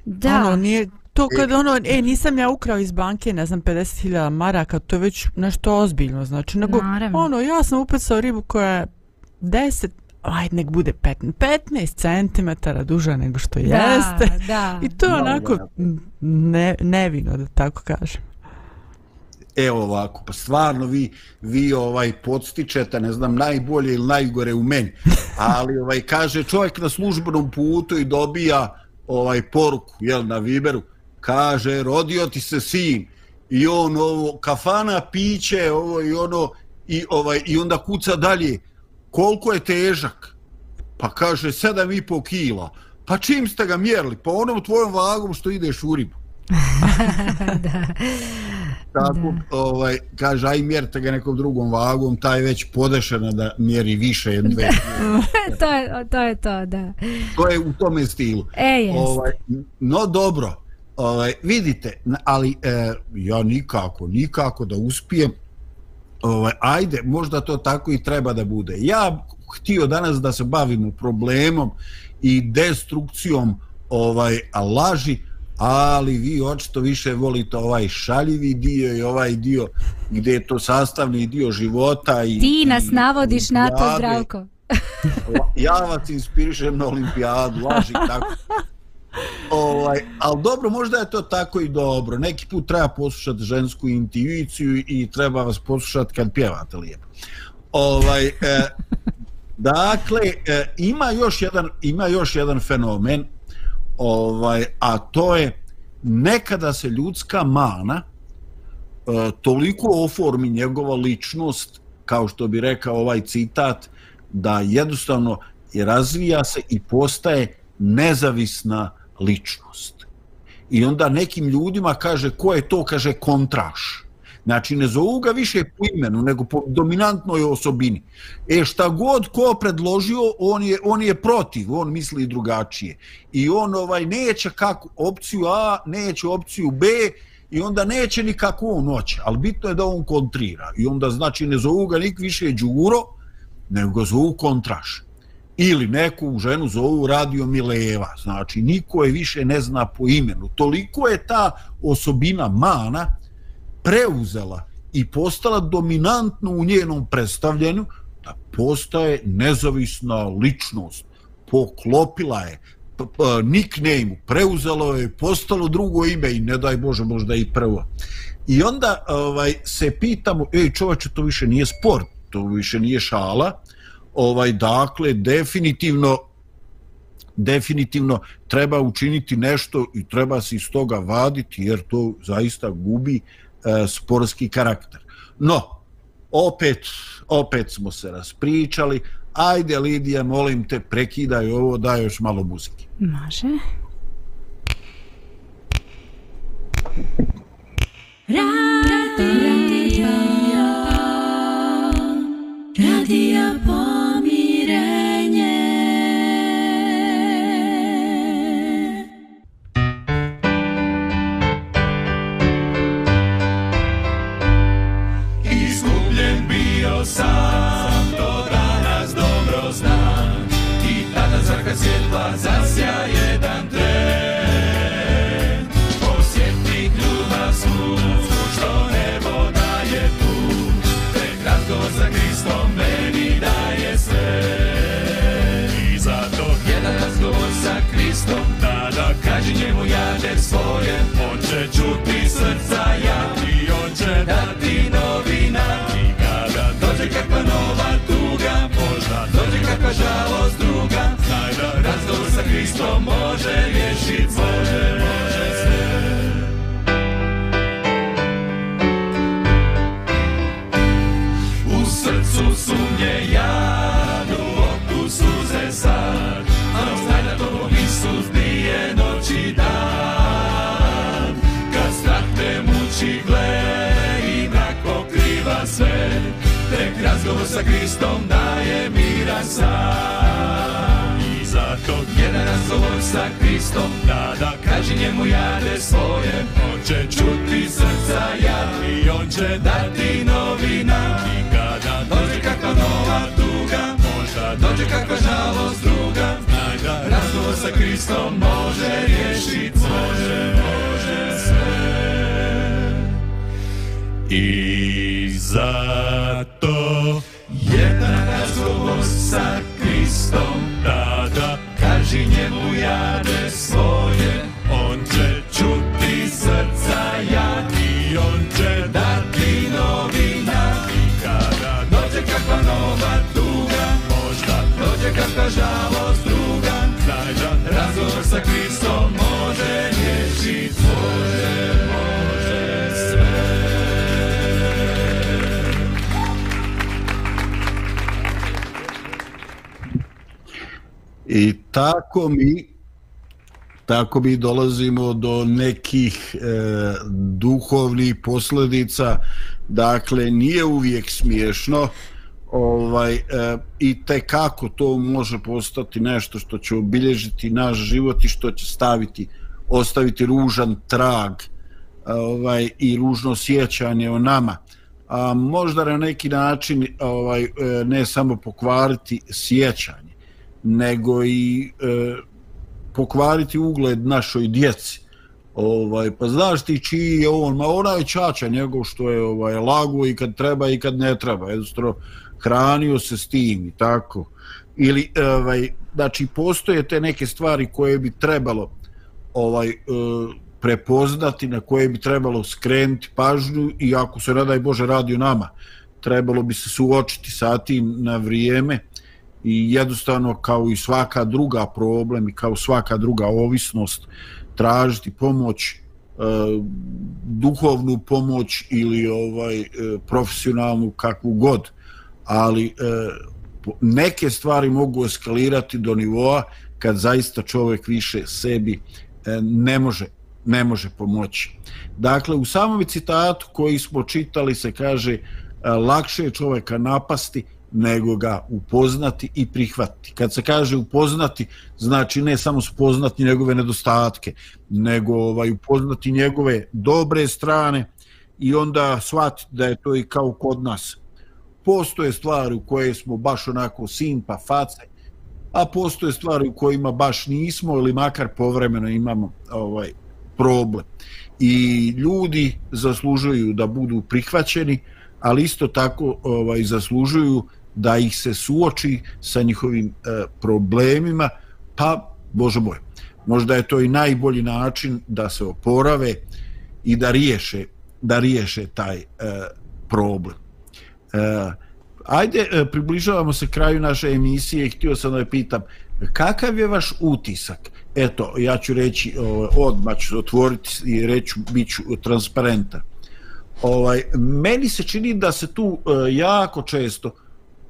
Da, Ono, nije, to kad ono, e, nisam ja ukrao iz banke, ne znam, 50.000 maraka, to je već nešto ozbiljno, znači, nego, Naravno. ono, ja sam upecao ribu koja je 10, ajde, nek bude 15, 15 centimetara duža nego što da, jeste. da. I to je onako ne, nevino, da tako kažem. Evo ovako, pa stvarno vi, vi ovaj podstičete, ne znam, najbolje ili najgore u meni. Ali ovaj kaže čovjek na službenom putu i dobija ovaj poruku, jel, na Viberu, kaže, rodio ti se sin. I on ovo, kafana, piće, ovo i ono, i, ovaj, i onda kuca dalje. Koliko je težak? Pa kaže, sedam i pol kila. Pa čim ste ga mjerili? Pa onom tvojom vagom što ideš u ribu. Tako, ovaj, kaže, aj mjerite ga nekom drugom vagom, taj je već podešena da mjeri više od dve. to, je, to je to, da. To je u tome stilu. E, jest. Ovaj, no dobro, ovaj, vidite, ali e, ja nikako, nikako da uspijem, ovaj, ajde, možda to tako i treba da bude. Ja htio danas da se bavimo problemom i destrukcijom ovaj laži, ali vi očito više volite ovaj šaljivi dio i ovaj dio gdje je to sastavni dio života i Ti nas i navodiš na to. Zdravko. ja vas inspirišem na olimpijadu, laži tako. Ovaj, ali dobro, možda je to tako i dobro. Neki put treba poslušati žensku intuiciju i treba vas poslušati kad pjevate lijepo. Ovaj, e, dakle, e, ima još jedan ima još jedan fenomen, ovaj, a to je nekada se ljudska mana e, toliko oformi njegova ličnost, kao što bi rekao ovaj citat, da jednostavno razvija se i postaje nezavisna ličnost. I onda nekim ljudima kaže ko je to, kaže kontraš. Znači ne zovu ga više po imenu, nego po dominantnoj osobini. E šta god ko predložio, on je, on je protiv, on misli drugačije. I on ovaj neće kako opciju A, neće opciju B, i onda neće nikako on hoće, ali bitno je da on kontrira. I onda znači ne zovu ga nik više Đuro, nego ga zovu kontraš. Ili neku ženu zovu Radio Mileva, znači niko je više ne zna po imenu. Toliko je ta osobina mana preuzela i postala dominantna u njenom predstavljenju da postaje nezavisna ličnost. Poklopila je nickname, preuzelo je, postalo drugo ime i ne daj Bože možda i prvo. I onda ovaj se pitamo, ej čovače, to više nije sport, to više nije šala, ovaj dakle definitivno definitivno treba učiniti nešto i treba se iz toga vaditi jer to zaista gubi e, sportski karakter. No, opet, opet smo se raspričali, ajde Lidija, molim te, prekidaj ovo, daj još malo muzike. Može. Izgubljen zraka zasja jedan tren. Osjeti ljubav svu, što nebo daje tu Te kratko sa Kristom meni daje sve. I zato jedan razgovor sa Kristom da, kaži njemu jade svoje. On će čuti sa Kristom daje mira san I zato jedan razgovor sa Kristom Da da kaži njemu jade svoje. On će čuti srca ja I on će dati novina. I kada dođe kakva nova tuga Možda dođe kakva žalost druga. Znaj da razgovor sa Kristom može riješit sve Može sve. I zato razgovor sa Kristom Tada kaži njemu jade svoje On će čuti srca ja I on će dati novina. I kada dođe kakva nova tuga Možda dođe kakva žalost. I tako mi tako mi dolazimo do nekih e, duhovnih posljedica. Dakle nije uvijek smiješno ovaj e, i te kako to može postati nešto što će obilježiti naš život i što će staviti ostaviti ružan trag ovaj i ružno sjećanje o nama. A možda na neki način ovaj e, ne samo pokvariti sjećanje nego i e, pokvariti ugled našoj djeci. Ovaj pa znaš ti čiji je on, ma ona je čača njegov što je ovaj lago i kad treba i kad ne treba. Jednostavno hranio se s tim i tako. Ili ovaj znači postoje te neke stvari koje bi trebalo ovaj e, prepoznati na koje bi trebalo skrenuti pažnju i ako se ne daj Bože radi o nama trebalo bi se suočiti sa tim na vrijeme i jednostavno kao i svaka druga problem i kao svaka druga ovisnost tražiti pomoć e, duhovnu pomoć ili ovaj e, profesionalnu kakvu god ali e, neke stvari mogu eskalirati do nivoa kad zaista čovjek više sebi e, ne može ne može pomoći. Dakle, u samom citatu koji smo čitali se kaže e, lakše je čovjeka napasti nego ga upoznati i prihvatiti. Kad se kaže upoznati, znači ne samo spoznati njegove nedostatke, nego ovaj upoznati njegove dobre strane i onda shvatiti da je to i kao kod nas. Postoje stvari u koje smo baš onako simpa, face, a postoje stvari u kojima baš nismo ili makar povremeno imamo ovaj problem. I ljudi zaslužuju da budu prihvaćeni, ali isto tako ovaj zaslužuju da ih se suoči sa njihovim e, problemima, pa, bože moj, možda je to i najbolji način da se oporave i da riješe, da riješe taj e, problem. E, ajde, e, približavamo se kraju naše emisije i htio sam da je pitam, kakav je vaš utisak? Eto, ja ću reći, ovaj, odmah ću otvoriti i reći, bit ću transparentan. Ovaj, meni se čini da se tu e, jako često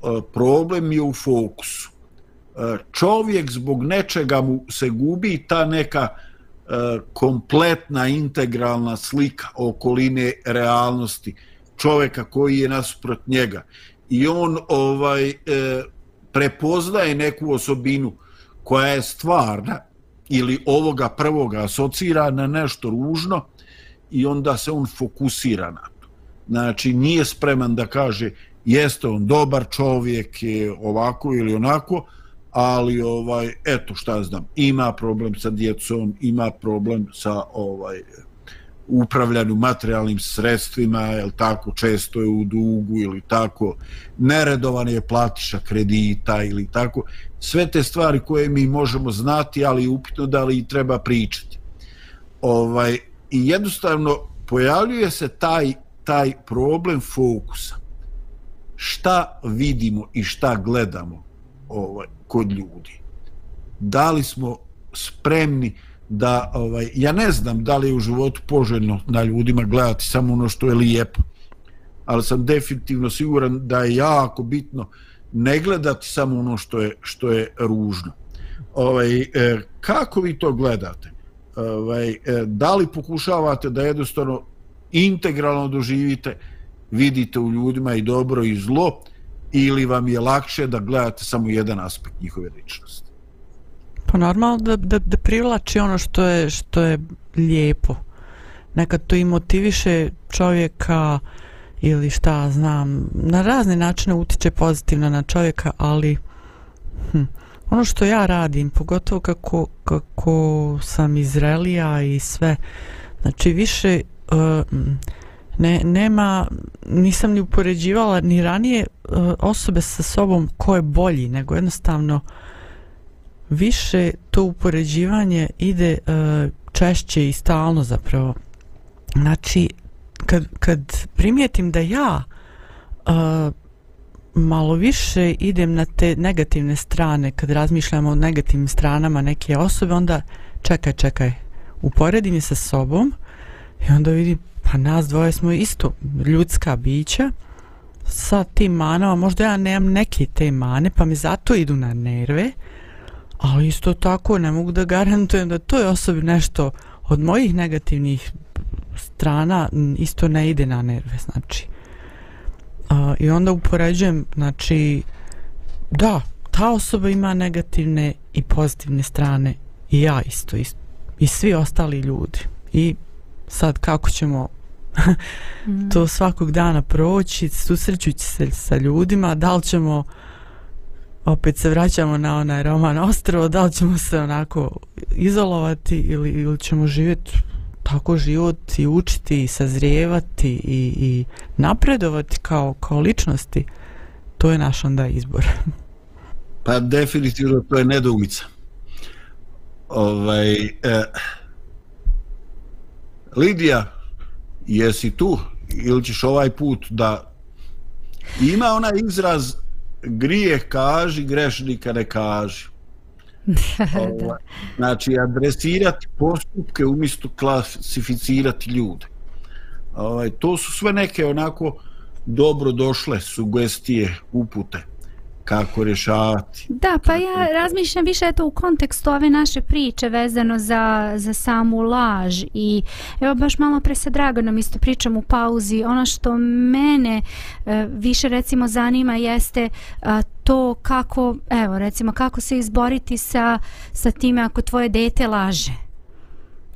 E, problem je u fokusu. E, čovjek zbog nečega mu se gubi ta neka e, kompletna integralna slika okoline realnosti čovjeka koji je nasuprot njega i on ovaj prepoznaje neku osobinu koja je stvarna ili ovoga prvoga asocira na nešto ružno i onda se on fokusira na to. Znači nije spreman da kaže jeste on dobar čovjek je ovako ili onako ali ovaj eto šta znam ima problem sa djecom ima problem sa ovaj upravljanju materijalnim sredstvima jel tako često je u dugu ili tako neredovan je platiša kredita ili tako. Sve te stvari koje mi možemo znati ali upitno da li treba pričati. Ovaj i jednostavno pojavljuje se taj taj problem fokusa šta vidimo i šta gledamo ovaj kod ljudi. Da li smo spremni da ovaj ja ne znam da li je u životu poželjno na ljudima gledati samo ono što je lijepo. Ali sam definitivno siguran da je jako bitno ne gledati samo ono što je što je ružno. Ovaj e, kako vi to gledate? Ovaj e, da li pokušavate da jednostavno integralno doživite vidite u ljudima i dobro i zlo ili vam je lakše da gledate samo jedan aspekt njihove ličnosti? Pa normalno da, da, da privlači ono što je, što je lijepo. Nekad to i motiviše čovjeka ili šta znam, na razne načine utiče pozitivno na čovjeka, ali hm, ono što ja radim, pogotovo kako, kako sam izrelija i sve, znači više uh, ne, nema, nisam ni upoređivala ni ranije e, osobe sa sobom ko je bolji, nego jednostavno više to upoređivanje ide e, češće i stalno zapravo. Znači, kad, kad primijetim da ja uh, malo više idem na te negativne strane, kad razmišljam o negativnim stranama neke osobe, onda čekaj, čekaj, uporedim je sa sobom i onda vidim, pa nas dvoje smo isto ljudska bića sa tim manama, možda ja nemam neke te mane, pa mi zato idu na nerve, ali isto tako ne mogu da garantujem da to je osobi nešto od mojih negativnih strana isto ne ide na nerve, znači. Uh, I onda upoređujem, znači, da, ta osoba ima negativne i pozitivne strane i ja isto, isto i svi ostali ljudi. I sad kako ćemo mm. to svakog dana proći, susrećući se sa ljudima, da li ćemo opet se vraćamo na onaj roman Ostrovo, da li ćemo se onako izolovati ili, ili ćemo živjeti tako život i učiti i sazrijevati i, i napredovati kao, kao ličnosti, to je naš onda izbor. Pa definitivno to je nedoumica. Ovaj, eh, Lidija, jesi tu ili ćeš ovaj put da ima onaj izraz grijeh kaži, grešnika ne kaži. Ovaj, znači, adresirati postupke umjesto klasificirati ljude. Ovaj, to su sve neke onako dobro došle sugestije, upute kako rješavati. Da, pa ja razmišljam više eto u kontekstu ove naše priče vezano za, za samu laž i evo baš malo pre sa Draganom isto pričam u pauzi. Ono što mene e, više recimo zanima jeste a, to kako, evo recimo kako se izboriti sa, sa time ako tvoje dete laže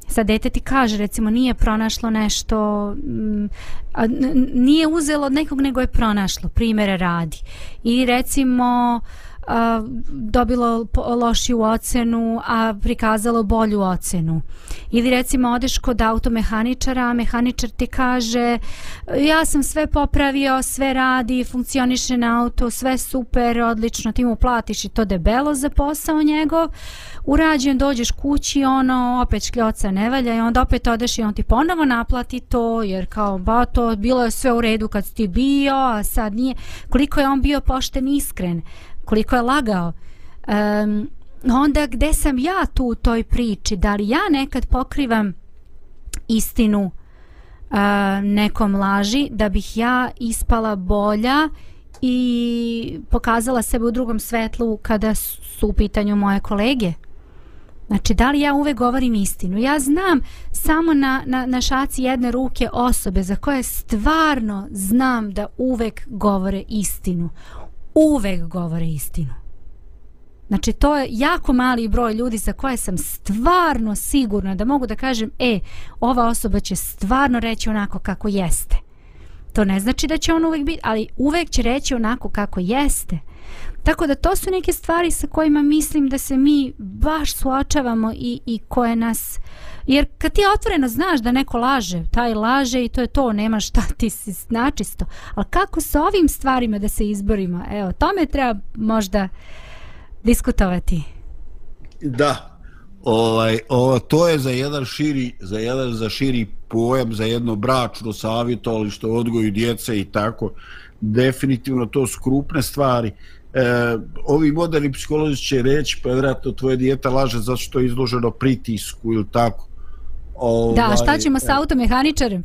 sad dete ti kaže recimo nije pronašlo nešto m, a, nije uzelo od nekog nego je pronašlo. Primjere radi. I recimo a, dobilo lošiju ocenu a prikazalo bolju ocenu. Ili recimo odeš kod automehaničara mehaničar ti kaže ja sam sve popravio sve radi, funkcioniše na auto sve super, odlično ti mu platiš i to debelo za posao njegov. Urađen, dođeš kući, ono, opet škljoca ne valja i onda opet odeš i on ti ponovo naplati to, jer kao, ba, to bilo je sve u redu kad ti bio, a sad nije. Koliko je on bio pošten iskren, koliko je lagao. Um, onda gde sam ja tu u toj priči, da li ja nekad pokrivam istinu uh, nekom laži, da bih ja ispala bolja i pokazala sebe u drugom svetlu kada su u pitanju moje kolege? Znači, da li ja uvek govorim istinu? Ja znam samo na, na, na šaci jedne ruke osobe za koje stvarno znam da uvek govore istinu. Uvek govore istinu. Znači, to je jako mali broj ljudi za koje sam stvarno sigurna da mogu da kažem, e, ova osoba će stvarno reći onako kako jeste. To ne znači da će on uvek biti, ali uvek će reći onako kako jeste. Tako da to su neke stvari sa kojima mislim da se mi baš suočavamo i, i koje nas... Jer kad ti otvoreno znaš da neko laže, taj laže i to je to, nema šta ti si načisto. Ali kako sa ovim stvarima da se izborimo? Evo, tome treba možda diskutovati. Da, ovaj, ovo, to je za jedan širi, za jedan za širi pojam, za jedno bračno savjetovalište, odgoju djece i tako. Definitivno to su krupne stvari e, ovi moderni psiholozi će reći pa vjerojatno tvoje dijete laže zato što je izloženo pritisku ili tako Ovaj, da, šta ćemo s automehaničarem?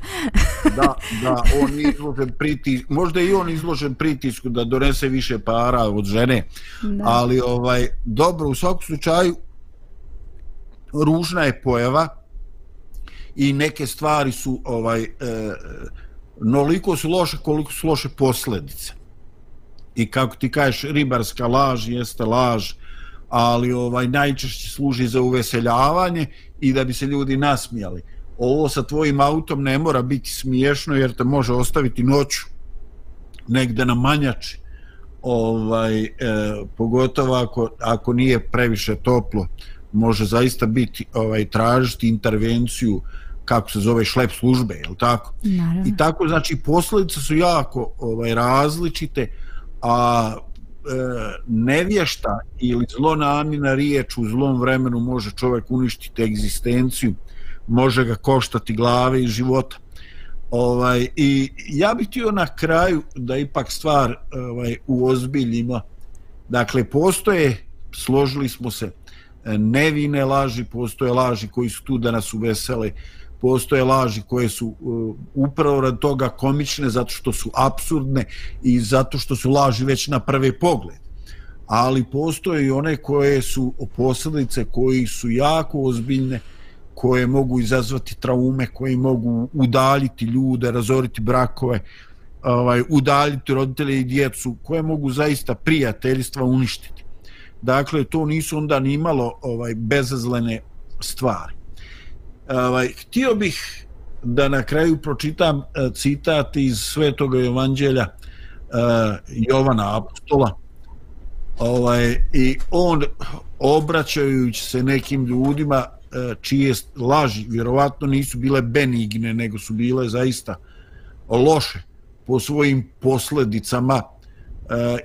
da, da, on je izložen pritisku, možda i on izložen pritisku da donese više para od žene, da. ali ovaj, dobro, u svakom slučaju, ružna je pojava i neke stvari su ovaj, e, noliko su loše koliko su loše posljedice i kako ti kažeš ribarska laž jeste laž ali ovaj najčešće služi za uveseljavanje i da bi se ljudi nasmijali. Ovo sa tvojim autom ne mora biti smiješno jer te može ostaviti noću negde na manjači. Ovaj e, pogotovo ako, ako nije previše toplo može zaista biti ovaj tražiti intervenciju kako se zove šlep službe je tako? Naravno. i tako znači posljedice su jako ovaj različite a E, nevješta ili zlonamjena riječ u zlom vremenu može čovjek uništiti egzistenciju može ga koštati glave i života ovaj i ja bih htio na kraju da ipak stvar ovaj u ozbiljima. dakle postoje složili smo se nevine laži postoje laži koji su tu da nas uvesele postoje laži koje su uh, upravo rad toga komične zato što su absurdne i zato što su laži već na prvi pogled ali postoje i one koje su posljedice koji su jako ozbiljne koje mogu izazvati traume koje mogu udaljiti ljude razoriti brakove ovaj udaljiti roditelje i djecu koje mogu zaista prijateljstva uništiti. Dakle to nisu onda ni malo ovaj bezazlene stvari ovaj, htio bih da na kraju pročitam e, citat iz Svetog Evanđelja uh, Jovana Apostola. Ovaj, i on obraćajući se nekim ljudima e, čije laži vjerovatno nisu bile benigne nego su bile zaista loše po svojim posledicama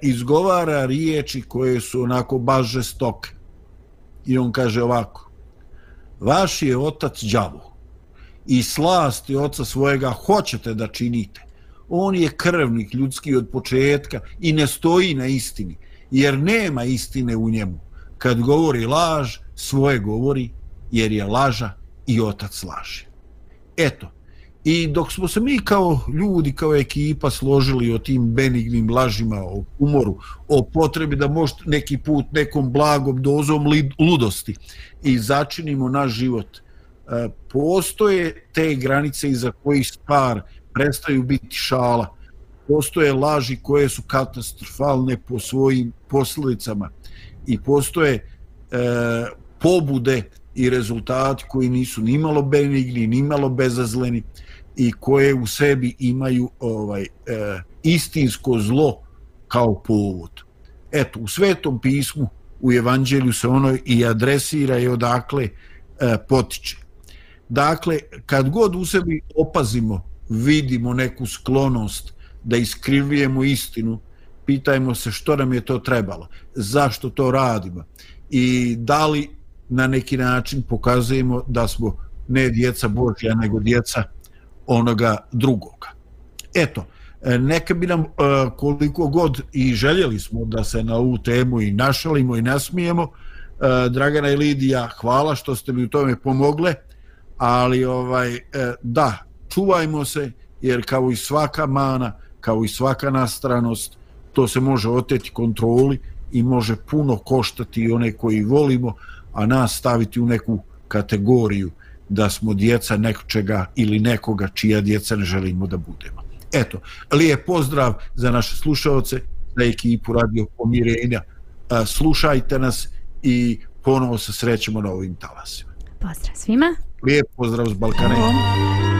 izgovara riječi koje su onako baš žestoke. I on kaže ovako vaš je otac đavo i slasti oca svojega hoćete da činite. On je krvnik ljudski od početka i ne stoji na istini, jer nema istine u njemu. Kad govori laž, svoje govori, jer je laža i otac laže. Eto, i dok smo se mi kao ljudi, kao ekipa složili o tim benignim lažima, o umoru, o potrebi da možete neki put nekom blagom dozom ludosti i začinimo naš život, e, postoje te granice iza kojih stvar prestaju biti šala, postoje laži koje su katastrofalne po svojim posljedicama i postoje e, pobude i rezultati koji nisu ni malo benigni, ni malo bezazleni i koje u sebi imaju ovaj e, istinsko zlo kao povod. Eto, u Svetom pismu, u Evanđelju se ono i adresira i odakle e, potiče. Dakle, kad god u sebi opazimo, vidimo neku sklonost da iskrivljujemo istinu, pitajmo se što nam je to trebalo, zašto to radimo i da li na neki način pokazujemo da smo ne djeca Božja, nego djeca onoga drugoga. Eto, e, neka bi nam e, koliko god i željeli smo da se na ovu temu i našalimo i nasmijemo, e, Dragana i Lidija, hvala što ste mi u tome pomogle, ali ovaj da, čuvajmo se, jer kao i svaka mana, kao i svaka nastranost, to se može oteti kontroli i može puno koštati one koji volimo, a nas staviti u neku kategoriju da smo djeca nekočega ili nekoga čija djeca ne želimo da budemo. Eto, lijep pozdrav za naše slušalce, za ekipu Radio Pomirenja. Slušajte nas i ponovo se srećemo na ovim talasima. Pozdrav svima. Lijep pozdrav s Balkana.